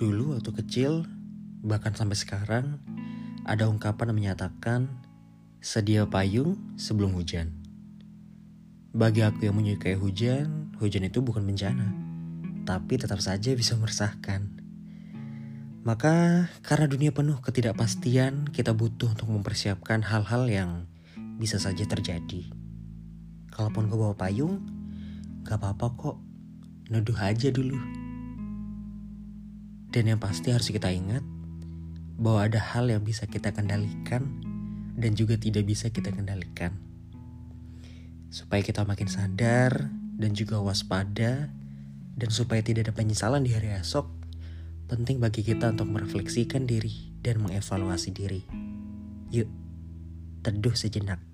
Dulu waktu kecil, bahkan sampai sekarang, ada ungkapan yang menyatakan sedia payung sebelum hujan. Bagi aku yang menyukai hujan, hujan itu bukan bencana, tapi tetap saja bisa meresahkan. Maka karena dunia penuh ketidakpastian, kita butuh untuk mempersiapkan hal-hal yang bisa saja terjadi. Kalaupun kau bawa payung, gak apa-apa kok, neduh aja dulu. Dan yang pasti harus kita ingat bahwa ada hal yang bisa kita kendalikan dan juga tidak bisa kita kendalikan. Supaya kita makin sadar dan juga waspada dan supaya tidak ada penyesalan di hari esok, penting bagi kita untuk merefleksikan diri dan mengevaluasi diri. Yuk, teduh sejenak.